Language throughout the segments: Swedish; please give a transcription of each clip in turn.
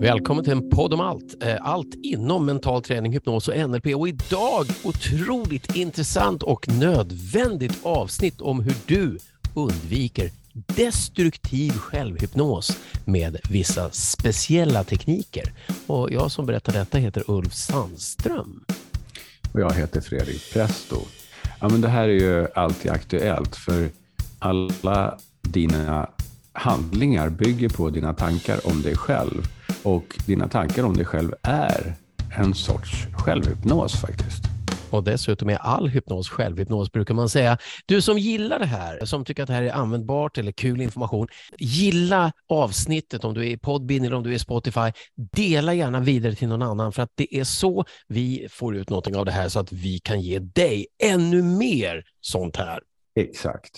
Välkommen till en podd om allt. Eh, allt inom mental träning, hypnos och NLP. Och idag otroligt intressant och nödvändigt avsnitt om hur du undviker destruktiv självhypnos med vissa speciella tekniker. Och jag som berättar detta heter Ulf Sandström. Och jag heter Fredrik Presto. Ja, men det här är ju alltid aktuellt för alla dina handlingar bygger på dina tankar om dig själv. Och dina tankar om dig själv är en sorts självhypnos faktiskt. Och dessutom är all hypnos självhypnos brukar man säga. Du som gillar det här, som tycker att det här är användbart eller kul information, gilla avsnittet om du är i Podbean eller om du är i Spotify. Dela gärna vidare till någon annan för att det är så vi får ut någonting av det här så att vi kan ge dig ännu mer sånt här. Exakt.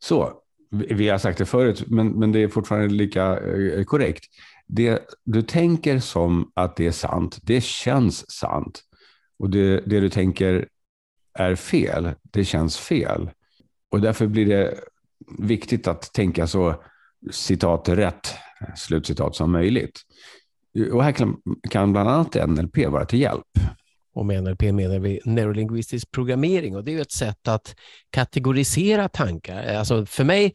Så, vi har sagt det förut, men, men det är fortfarande lika eh, korrekt. Det du tänker som att det är sant, det känns sant. Och det, det du tänker är fel, det känns fel. Och därför blir det viktigt att tänka så citat rätt, slutcitat som möjligt. Och här kan, kan bland annat NLP vara till hjälp. Och med NLP menar vi neurolinguistisk programmering och det är ett sätt att kategorisera tankar. Alltså för mig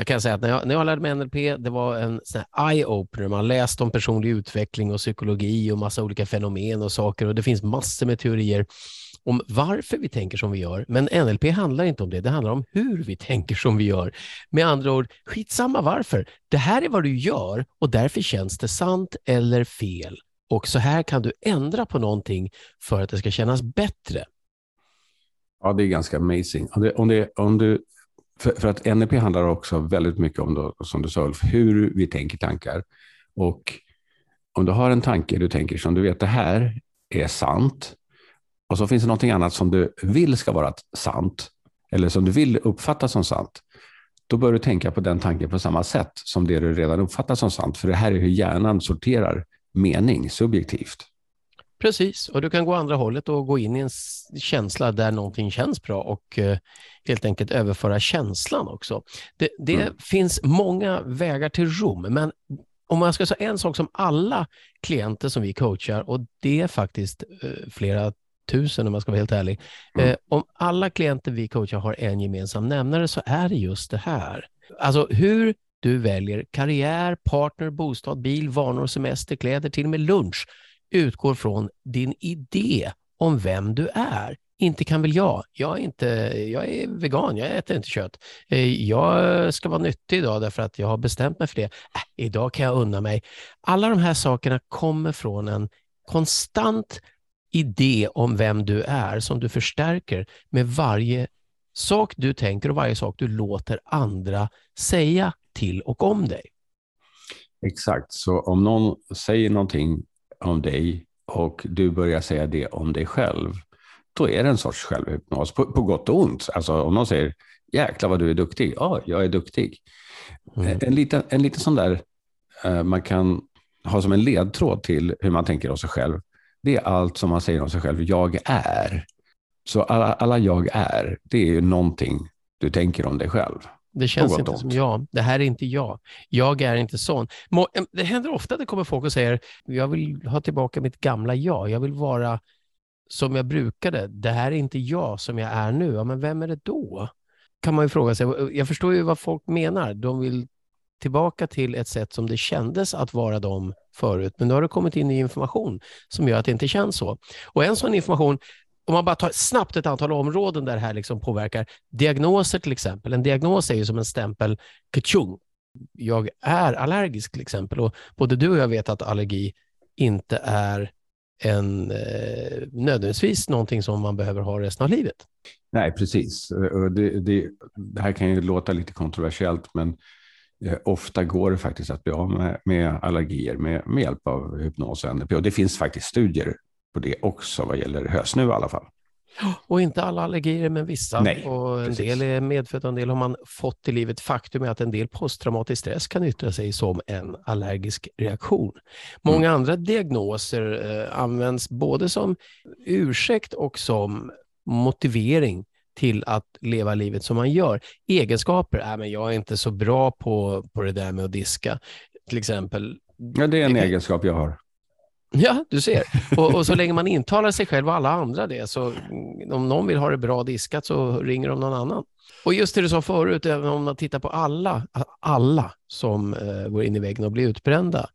jag kan säga att när jag, när jag lärde mig NLP, det var en eye-opener. Man läste om personlig utveckling och psykologi och massa olika fenomen och saker och det finns massor med teorier om varför vi tänker som vi gör. Men NLP handlar inte om det, det handlar om hur vi tänker som vi gör. Med andra ord, skitsamma varför. Det här är vad du gör och därför känns det sant eller fel. Och så här kan du ändra på någonting för att det ska kännas bättre. Ja, det är ganska amazing. Om, det, om, det, om du för, för, att NLP handlar också väldigt mycket om, då, som du sa Ulf, hur vi tänker tankar. Och om du har en tanke du tänker som du vet, det här är sant. Och så finns det någonting annat som du vill ska vara sant, eller som du vill uppfatta som sant. Då bör du tänka på den tanken på samma sätt som det du redan uppfattar som sant. För det här är hur hjärnan sorterar mening subjektivt. Precis, och du kan gå andra hållet och gå in i en känsla där någonting känns bra och eh, helt enkelt överföra känslan också. Det, det mm. finns många vägar till Rom, men om man ska säga en sak som alla klienter som vi coachar, och det är faktiskt eh, flera tusen om man ska vara helt ärlig. Mm. Eh, om alla klienter vi coachar har en gemensam nämnare så är det just det här. Alltså hur du väljer karriär, partner, bostad, bil, vanor, semester, kläder, till och med lunch utgår från din idé om vem du är. Inte kan väl jag. Jag är, inte, jag är vegan, jag äter inte kött. Eh, jag ska vara nyttig idag därför att jag har bestämt mig för det. Äh, idag kan jag unna mig. Alla de här sakerna kommer från en konstant idé om vem du är som du förstärker med varje sak du tänker och varje sak du låter andra säga till och om dig. Exakt, så om någon säger någonting om dig och du börjar säga det om dig själv, då är det en sorts självhypnos på, på gott och ont. Alltså om någon säger jäklar vad du är duktig, ja, jag är duktig. Mm. En, liten, en liten sån där uh, man kan ha som en ledtråd till hur man tänker om sig själv. Det är allt som man säger om sig själv, jag är. Så alla, alla jag är, det är ju någonting du tänker om dig själv. Det känns inte som jag. Det här är inte jag. Jag är inte sån. Det händer ofta att det kommer folk och säger, jag vill ha tillbaka mitt gamla jag. Jag vill vara som jag brukade. Det här är inte jag som jag är nu. Ja, men vem är det då? Kan man ju fråga sig. Jag förstår ju vad folk menar. De vill tillbaka till ett sätt som det kändes att vara dem förut. Men nu har det kommit in ny information som gör att det inte känns så. Och en sån information om man bara tar snabbt ett antal områden där det här liksom påverkar. Diagnoser till exempel. En diagnos är ju som en stämpel, kachung. Jag är allergisk till exempel. Och både du och jag vet att allergi inte är en, eh, nödvändigtvis någonting som man behöver ha resten av livet. Nej, precis. Det, det, det här kan ju låta lite kontroversiellt, men eh, ofta går det faktiskt att bli av med, med allergier med, med hjälp av hypnos och NLP. Och det finns faktiskt studier på det också vad gäller hösnu i alla fall. Och inte alla allergier, men vissa. Nej, och en precis. del är medfödda, en del har man fått i livet. Faktum är att en del posttraumatisk stress kan yttra sig som en allergisk reaktion. Många mm. andra diagnoser eh, används både som ursäkt och som motivering till att leva livet som man gör. Egenskaper, äh, men jag är inte så bra på, på det där med att diska, till exempel. Ja, det är en egenskap jag har. Ja, du ser. Och, och, så länge man intalar sig själv och alla andra det, så om någon vill ha det bra diskat så ringer de någon annan. Och just det du sa förut, om man tittar på alla, alla som eh, går in i väggen och blir utbrända,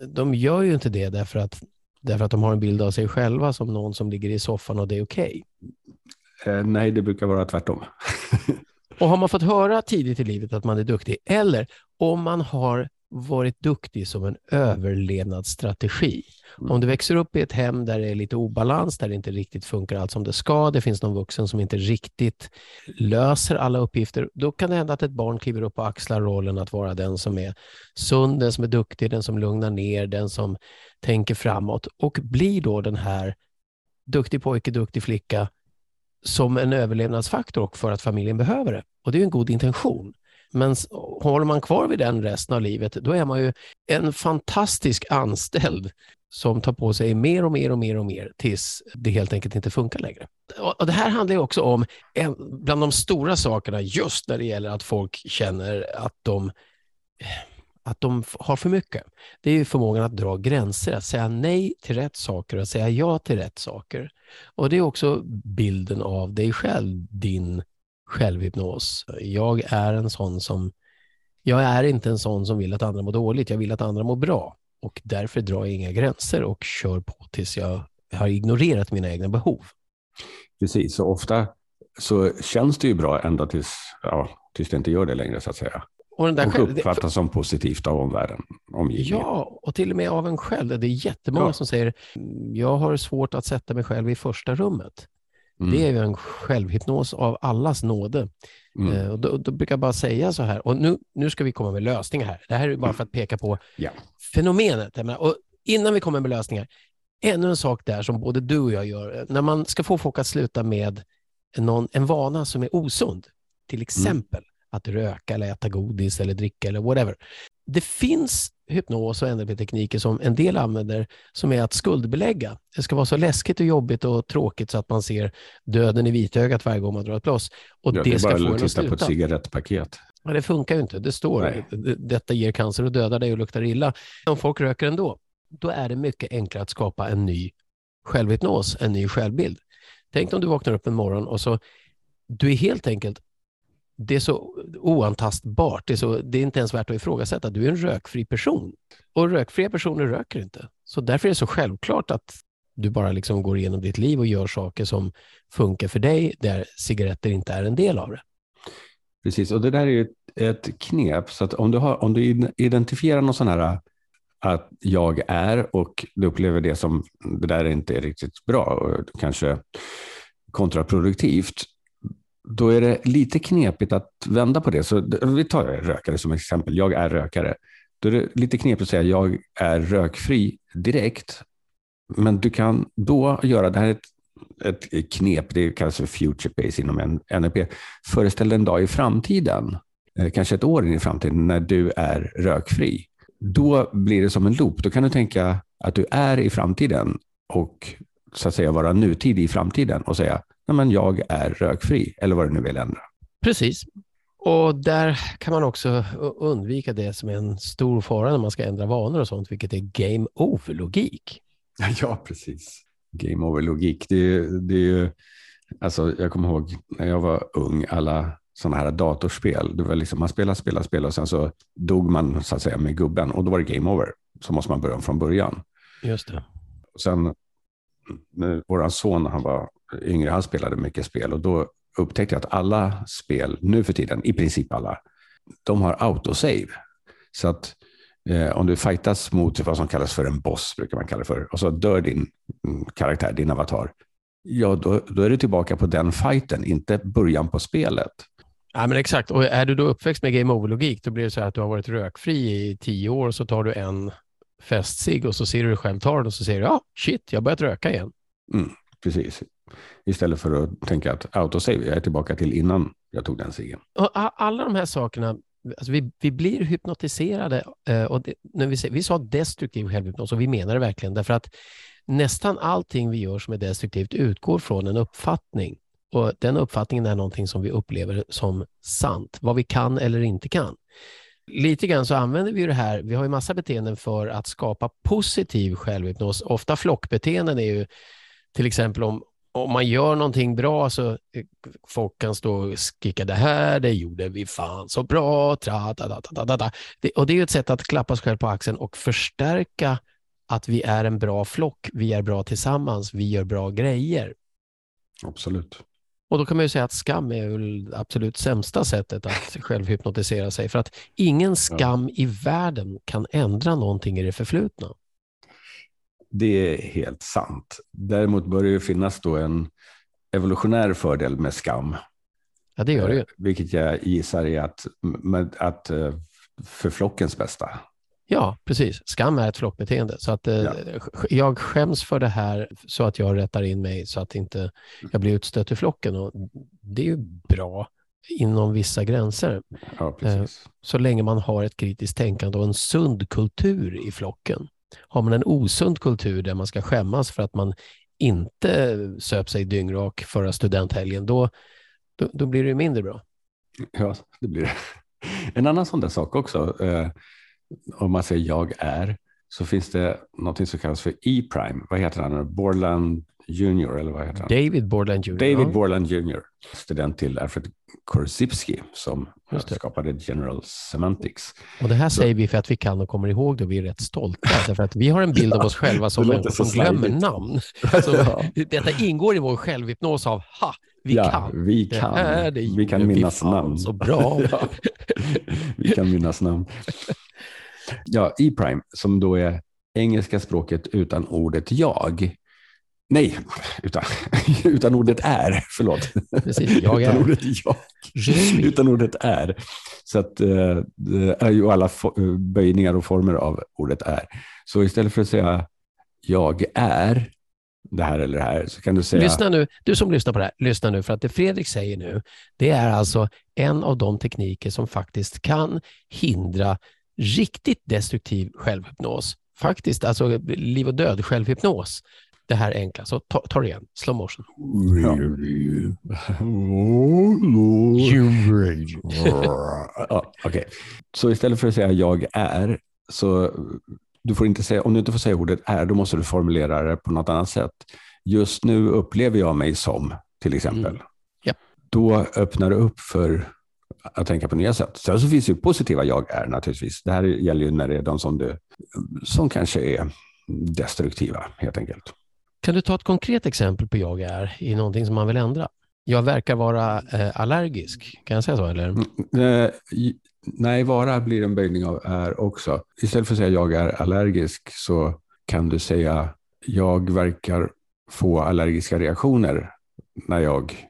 de gör ju inte det därför att, därför att de har en bild av sig själva som någon som ligger i soffan och det är okej. Okay. Eh, nej, det brukar vara tvärtom. och har man fått höra tidigt i livet att man är duktig, eller om man har varit duktig som en överlevnadsstrategi. Mm. Om du växer upp i ett hem där det är lite obalans, där det inte riktigt funkar allt som det ska, det finns någon vuxen som inte riktigt löser alla uppgifter, då kan det hända att ett barn kliver upp och axlar rollen att vara den som är sund, den som är duktig, den som lugnar ner, den som tänker framåt och blir då den här duktig pojke, duktig flicka som en överlevnadsfaktor och för att familjen behöver det. Och det är en god intention. Men håller man kvar vid den resten av livet, då är man ju en fantastisk anställd som tar på sig mer och mer och mer och mer tills det helt enkelt inte funkar längre. Och det här handlar också om en, bland de stora sakerna just när det gäller att folk känner att de eh, att de har för mycket. Det är förmågan att dra gränser, att säga nej till rätt saker och säga ja till rätt saker. Och det är också bilden av dig själv, din självhypnos. Jag är en sån som, jag är inte en sån som vill att andra mår dåligt, jag vill att andra mår bra och därför drar jag inga gränser och kör på tills jag har ignorerat mina egna behov. Precis, så ofta så känns det ju bra ända tills, ja, tills det inte gör det längre så att säga. Och, den där och själv, uppfattas det, som positivt av omvärlden, omgivningen. Ja, och till och med av en själv. Det är jättemånga ja. som säger, jag har svårt att sätta mig själv i första rummet. Mm. Det är ju en självhypnos av allas nåde. Mm. Eh, och då, då, brukar jag bara säga så här, och nu, nu ska vi komma med lösningar här. Det här är bara för att peka på ja. fenomenet. Och innan vi kommer med lösningar, ännu en sak där som både du och jag gör. När man ska få folk att sluta med någon, en vana som är osund, till mm. exempel mm. att röka eller äta godis eller dricka eller whatever. Det finns hypnos och NLP-tekniker som en del använder som är att skuldbelägga. Det ska vara så läskigt och jobbigt och tråkigt så att man ser döden i vitögat varje gång man drar ett blås. Och ja, det, det ska bara få titta på ett cigarettpaket. Ja, det funkar ju inte. Det står Nej. detta ger cancer och dödar dig och luktar illa. Om folk röker ändå, då är det mycket enklare att skapa en ny självhypnos, en ny självbild. Tänk om du vaknar upp en morgon och så du är helt enkelt det är så oantastbart. Det är, så, det är inte ens värt att ifrågasätta. Du är en rökfri person och rökfria personer röker inte. Så därför är det så självklart att du bara liksom går igenom ditt liv och gör saker som funkar för dig, där cigaretter inte är en del av det. Precis, och det där är ju ett knep. Så att om du, har, om du identifierar någon sån här äh, att jag är och du upplever det som det där inte är riktigt bra och kanske kontraproduktivt, då är det lite knepigt att vända på det. Så vi tar rökare som exempel. Jag är rökare. Då är det lite knepigt att säga jag är rökfri direkt. Men du kan då göra, det här är ett, ett knep, det kallas för future pace inom NLP. Föreställ dig en dag i framtiden, kanske ett år in i framtiden, när du är rökfri. Då blir det som en loop. Då kan du tänka att du är i framtiden och så att säga vara nutid i framtiden och säga Nej, men jag är rökfri, eller vad du nu vill ändra. Precis. Och där kan man också undvika det som är en stor fara när man ska ändra vanor och sånt, vilket är game over-logik. Ja, precis. Game over-logik. Det, det är ju, alltså jag kommer ihåg när jag var ung, alla sådana här datorspel, det var liksom, man spelar, spelar, spelar och sen så dog man så att säga med gubben och då var det game over. Så måste man börja om från början. Just det. Och sen, vår son, han var yngre, han spelade mycket spel och då upptäckte jag att alla spel nu för tiden, i princip alla, de har autosave. Så att eh, om du fightas mot vad som kallas för en boss, brukar man kalla det för, och så dör din mm, karaktär, din avatar, ja då, då är du tillbaka på den fighten, inte början på spelet. Ja, men exakt. Och är du då uppväxt med game over-logik, då blir det så att du har varit rökfri i tio år och så tar du en festsig och så ser du dig själv ta den och så säger du ja, shit, jag har börjat röka igen. Mm, precis. Istället för att tänka att autosave, jag är tillbaka till innan jag tog den ciggen. Alla de här sakerna, alltså vi, vi blir hypnotiserade. Eh, och det, när vi, vi sa destruktiv självhypnos och vi menar det verkligen därför att nästan allting vi gör som är destruktivt utgår från en uppfattning och den uppfattningen är någonting som vi upplever som sant, vad vi kan eller inte kan. Lite grann så använder vi det här, vi har ju massa beteenden för att skapa positiv självhypnos. Ofta flockbeteenden är ju till exempel om, om man gör någonting bra så eh, folk kan stå och skrika det här, det gjorde vi fan så bra, tra, ta, ta, ta, ta, Det, och det är ett sätt att klappa sig själv på axeln och förstärka att vi är en bra flock, vi är bra tillsammans, vi gör bra grejer. Absolut. Och då kan man ju säga att skam är väl absolut sämsta sättet att självhypnotisera sig. För att ingen skam ja. i världen kan ändra någonting i det förflutna. Det är helt sant. Däremot bör det finnas då en evolutionär fördel med skam. Ja, det gör det ju. Eh, vilket jag gissar är att, att eh, för flockens bästa. Ja, precis. Skam är ett flockbeteende. Så att, eh, ja. Jag skäms för det här så att jag rättar in mig så att inte jag blir utstött i flocken. Och det är ju bra inom vissa gränser. Ja, eh, så länge man har ett kritiskt tänkande och en sund kultur i flocken. Har man en osund kultur där man ska skämmas för att man inte söp sig dyngrak förra studenthelgen, då, då, då blir det mindre bra. Ja, det blir det. En annan sån där sak också. Eh, om man säger jag är, så finns det något som kallas för E-prime. Vad heter han? Borland Junior eller vad heter han? David Borland Junior. David Borland Junior, student till Alfred Korzybski som skapade General Semantics. Och det här så, säger vi för att vi kan och kommer ihåg det och vi är rätt stolta. därför att vi har en bild av oss själva som människor som glömmer namn. Ja. Detta ingår i vår självhypnos av ha, vi ja, kan. Vi kan, det det vi kan minnas vi namn. Så bra. ja, vi kan minnas namn. Ja, E-prime, som då är engelska språket utan ordet jag. Nej, utan, utan ordet är. Förlåt. Precis, jag är. Utan ordet jag. Utan ordet är. Så att eh, det är ju alla böjningar och former av ordet är. Så istället för att säga jag är det här eller det här så kan du säga... Lyssna nu, du som lyssnar på det här, lyssna nu för att det Fredrik säger nu, det är alltså en av de tekniker som faktiskt kan hindra riktigt destruktiv självhypnos. Faktiskt, alltså liv och död självhypnos. Det här enkla. Så ta, ta det igen, slow motion. Ja. ja, okay. Så istället för att säga jag är, så du får inte säga, om du inte får säga ordet är, då måste du formulera det på något annat sätt. Just nu upplever jag mig som, till exempel. Mm. Yep. Då öppnar det upp för att tänka på nya sätt. Sen så finns ju positiva jag är naturligtvis. Det här gäller ju när det är de som, du, som kanske är destruktiva helt enkelt. Kan du ta ett konkret exempel på jag är i någonting som man vill ändra? Jag verkar vara eh, allergisk, kan jag säga så? Eller? Mm, eh, nej, vara blir en böjning av är också. Istället för att säga jag är allergisk så kan du säga jag verkar få allergiska reaktioner när jag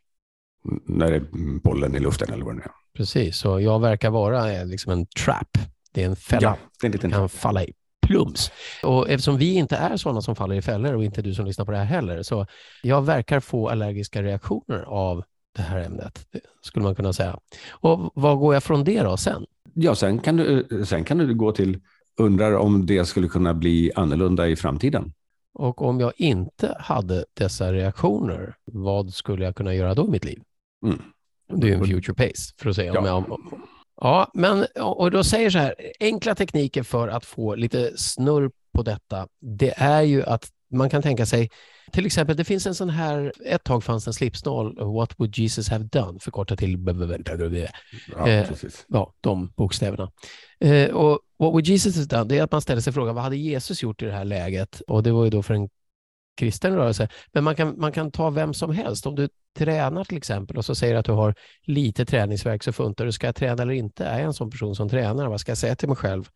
när det är pollen i luften eller vad det är. Precis, så jag verkar vara eh, liksom en trap. Det är en fälla. Ja, det är en liten kan falla i plums. Och eftersom vi inte är sådana som faller i fällor och inte du som lyssnar på det här heller, så jag verkar få allergiska reaktioner av det här ämnet, skulle man kunna säga. Och vad går jag från det då sen? Ja, sen kan du, sen kan du gå till undrar om det skulle kunna bli annorlunda i framtiden. Och om jag inte hade dessa reaktioner, vad skulle jag kunna göra då i mitt liv? Mm. Det är en future pace, för att säga. Ja. Om jag, ja, men och då säger så här, enkla tekniker för att få lite snurr på detta, det är ju att man kan tänka sig, till exempel, det finns en sån här, ett tag fanns en slipsnål, What would Jesus have done, förkortat till ja, eh, ja, de bokstäverna. Eh, och What would Jesus have done, det är att man ställer sig frågan, vad hade Jesus gjort i det här läget? Och det var ju då för en kristen rörelse. Men man kan, man kan ta vem som helst. Om du tränar till exempel och så säger att du har lite träningsverk så funtar du. Ska jag träna eller inte? Är jag en sån person som tränar? Vad ska jag säga till mig själv?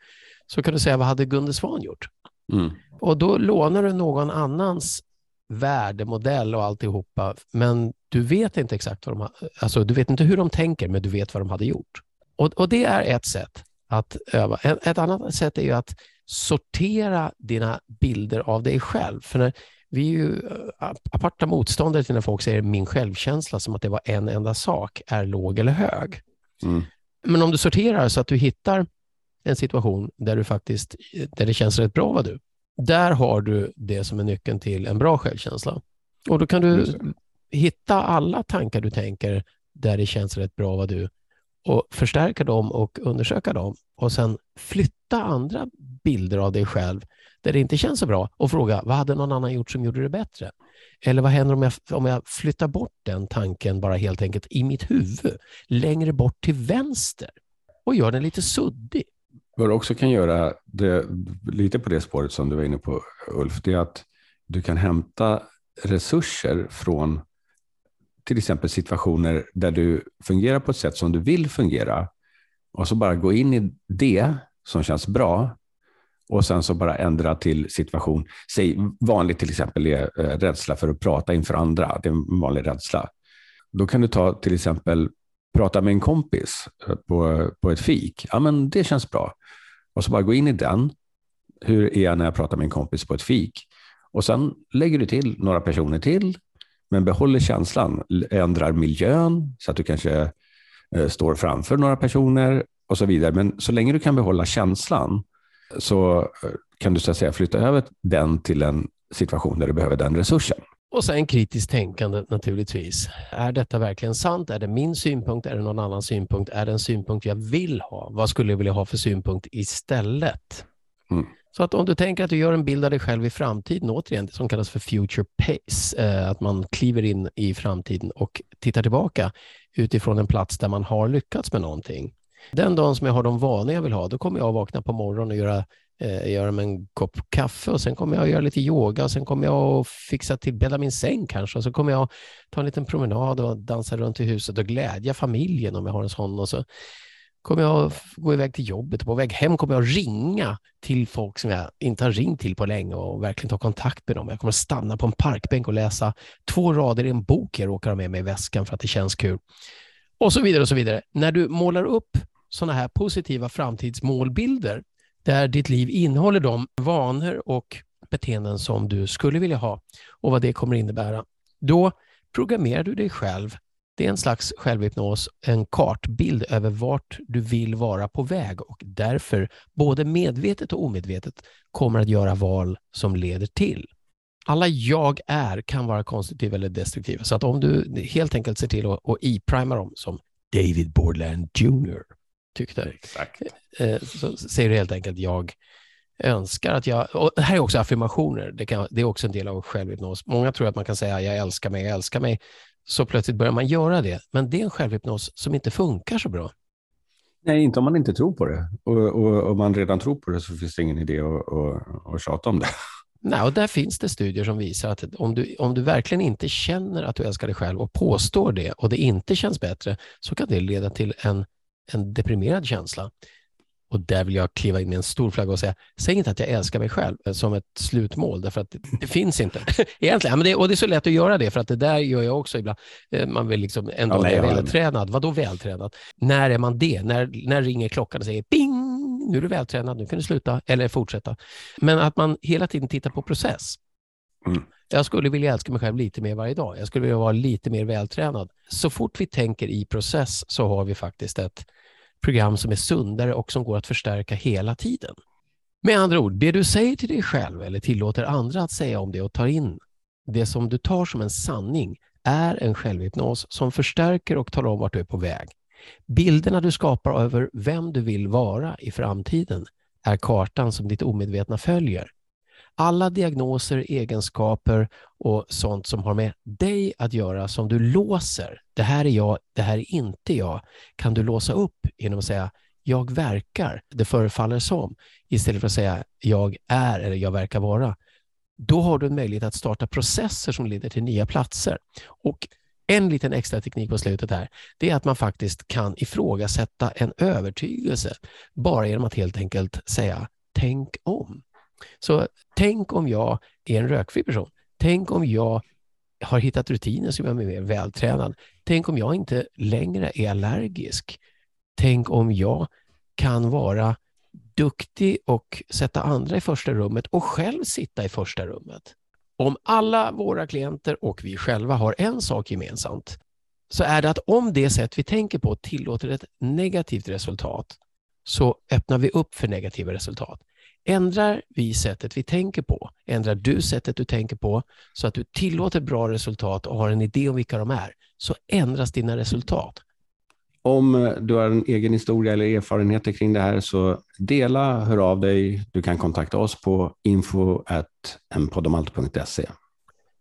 Så kan du säga, vad hade Gunde Svan gjort? Mm. Och då lånar du någon annans värdemodell och alltihopa, men du vet inte exakt vad de har, alltså du vet inte hur de tänker, men du vet vad de hade gjort. Och, och det är ett sätt att öva. Ett, ett annat sätt är ju att sortera dina bilder av dig själv. För när, vi är ju äh, aparta motståndare till när folk säger min självkänsla som att det var en enda sak är låg eller hög. Mm. Men om du sorterar så att du hittar en situation där du faktiskt, där det känns rätt bra vad du, där har du det som är nyckeln till en bra självkänsla. Och då kan du hitta alla tankar du tänker där det känns rätt bra vad du och förstärka dem och undersöka dem och sen flytta andra bilder av dig själv där det inte känns så bra och fråga vad hade någon annan gjort som gjorde det bättre? Eller vad händer om jag, om jag flyttar bort den tanken bara helt enkelt i mitt huvud längre bort till vänster och gör den lite suddig? Vad du också kan göra, det, lite på det spåret som du var inne på Ulf, det är att du kan hämta resurser från till exempel situationer där du fungerar på ett sätt som du vill fungera och så bara gå in i det som känns bra och sen så bara ändra till situation. Säg vanligt till exempel är eh, rädsla för att prata inför andra. Det är en vanlig rädsla. Då kan du ta till exempel prata med en kompis eh, på, på ett fik. Ja, men det känns bra. Och så bara gå in i den. Hur är jag när jag pratar med en kompis på ett fik? Och sen lägger du till några personer till, men behåller känslan. Ändrar miljön så att du kanske eh, står framför några personer och så vidare. Men så länge du kan behålla känslan så eh, kan du så att säga flytta över den till en situation där du behöver den resursen. Och sen kritiskt tänkande naturligtvis. Är detta verkligen sant? Är det min synpunkt? Är det någon annan synpunkt? Är det en synpunkt jag vill ha? Vad skulle jag vilja ha för synpunkt istället? Mm. Så att om du tänker att du gör en bild av dig själv i framtiden, återigen, det som kallas för future pace, eh, att man kliver in i framtiden och tittar tillbaka utifrån en plats där man har lyckats med någonting. Den dagen som jag har de vanor jag vill ha, då kommer jag att vakna på morgonen och göra, eh, göra mig en kopp kaffe och sen kommer jag att göra lite yoga och sen kommer jag att fixa till, bädda min säng kanske och så kommer jag att ta en liten promenad och dansa runt i huset och glädja familjen om jag har en sån och så kommer jag att gå iväg till jobbet och på väg hem kommer jag att ringa till folk som jag inte har ringt till på länge och verkligen ta kontakt med dem. Jag kommer att stanna på en parkbänk och läsa två rader i en bok jag råkar ha med mig i väskan för att det känns kul. Och så vidare och så vidare. När du målar upp sådana här positiva framtidsmålbilder där ditt liv innehåller de vanor och beteenden som du skulle vilja ha och vad det kommer innebära, då programmerar du dig själv det är en slags självhypnos, en kartbild över vart du vill vara på väg och därför både medvetet och omedvetet kommer att göra val som leder till. Alla jag är kan vara konstruktiva eller destruktiva, så att om du helt enkelt ser till att, att i-prima dem som David Borland Jr tyckte, Exakt. Eh, så säger du helt enkelt jag önskar att jag, och det här är också affirmationer, det, kan, det är också en del av självhypnos. Många tror att man kan säga jag älskar mig, jag älskar mig, så plötsligt börjar man göra det. Men det är en självhypnos som inte funkar så bra. Nej, inte om man inte tror på det. Och, om man redan tror på det så finns det ingen idé att, att, att tjata om det. Nej, och där finns det studier som visar att om du, om du verkligen inte känner att du älskar dig själv och påstår det och det inte känns bättre så kan det leda till en, en deprimerad känsla. Och där vill jag kliva in med en stor flagga och säga, säg inte att jag älskar mig själv som ett slutmål, därför att det, det finns inte. Egentligen, men det, och det är så lätt att göra det, för att det där gör jag också ibland. Eh, man vill liksom ändå ja, vara vältränad. Vadå vältränad? När är man det? När, när ringer klockan och säger ping, nu är du vältränad, nu kan du sluta eller fortsätta. Men att man hela tiden tittar på process. Mm. Jag skulle vilja älska mig själv lite mer varje dag. Jag skulle vilja vara lite mer vältränad. Så fort vi tänker i process så har vi faktiskt ett program som är sundare och som går att förstärka hela tiden. Med andra ord, det du säger till dig själv eller tillåter andra att säga om det och tar in det som du tar som en sanning är en självhypnos som förstärker och talar om vart du är på väg. Bilderna du skapar över vem du vill vara i framtiden är kartan som ditt omedvetna följer. Alla diagnoser, egenskaper och sånt som har med dig att göra som du låser, det här är jag, det här är inte jag, kan du låsa upp genom att säga jag verkar, det förefaller som, istället för att säga jag är eller jag verkar vara. Då har du en möjlighet att starta processer som leder till nya platser. Och en liten extra teknik på slutet här, det är att man faktiskt kan ifrågasätta en övertygelse bara genom att helt enkelt säga tänk om. Så tänk om jag är en rökfri person. Tänk om jag har hittat rutiner som gör mig mer vältränad. Tänk om jag inte längre är allergisk. Tänk om jag kan vara duktig och sätta andra i första rummet och själv sitta i första rummet. Om alla våra klienter och vi själva har en sak gemensamt så är det att om det sätt vi tänker på tillåter ett negativt resultat så öppnar vi upp för negativa resultat. Ändrar vi sättet vi tänker på, ändrar du sättet du tänker på så att du tillåter bra resultat och har en idé om vilka de är, så ändras dina resultat. Om du har en egen historia eller erfarenheter kring det här så dela, hör av dig. Du kan kontakta oss på info.enpodomalt.se.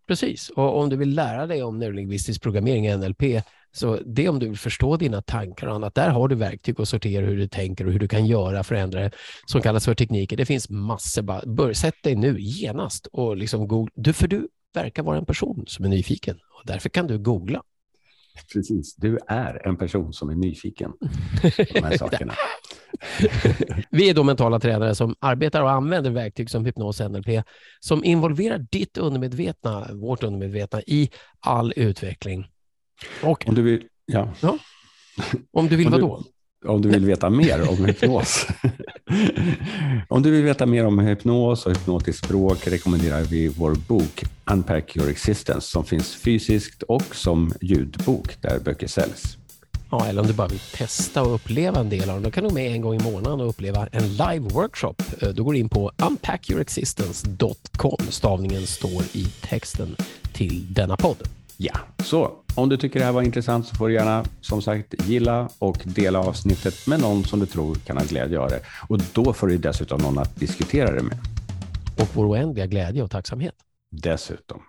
Precis, och om du vill lära dig om neurolingvistisk programmering, NLP, så det är om du vill förstå dina tankar och annat. Där har du verktyg att sortera hur du tänker och hur du kan göra förändra som kallas för tekniker. Det finns massor. Bör, sätt dig nu genast och liksom googla. Du, för du verkar vara en person som är nyfiken och därför kan du googla. Precis, du är en person som är nyfiken på de här sakerna. Vi är då mentala tränare som arbetar och använder verktyg som hypnos och NLP som involverar ditt undermedvetna, vårt undermedvetna, i all utveckling. Och, om du vill, ja. ja. Om du vill vad då? Om du vill veta mer om hypnos. om du vill veta mer om hypnos och hypnotiskt språk rekommenderar vi vår bok Unpack your existence som finns fysiskt och som ljudbok där böcker säljs. Ja, eller om du bara vill testa och uppleva en del av dem, då kan du med en gång i månaden och uppleva en live workshop. Eh, då går du in på unpackyourexistence.com. Stavningen står i texten till denna podd. Ja, så om du tycker det här var intressant så får du gärna som sagt gilla och dela avsnittet med någon som du tror kan ha glädje av det. Och då får du dessutom någon att diskutera det med. Och vår oändliga glädje och tacksamhet. Dessutom.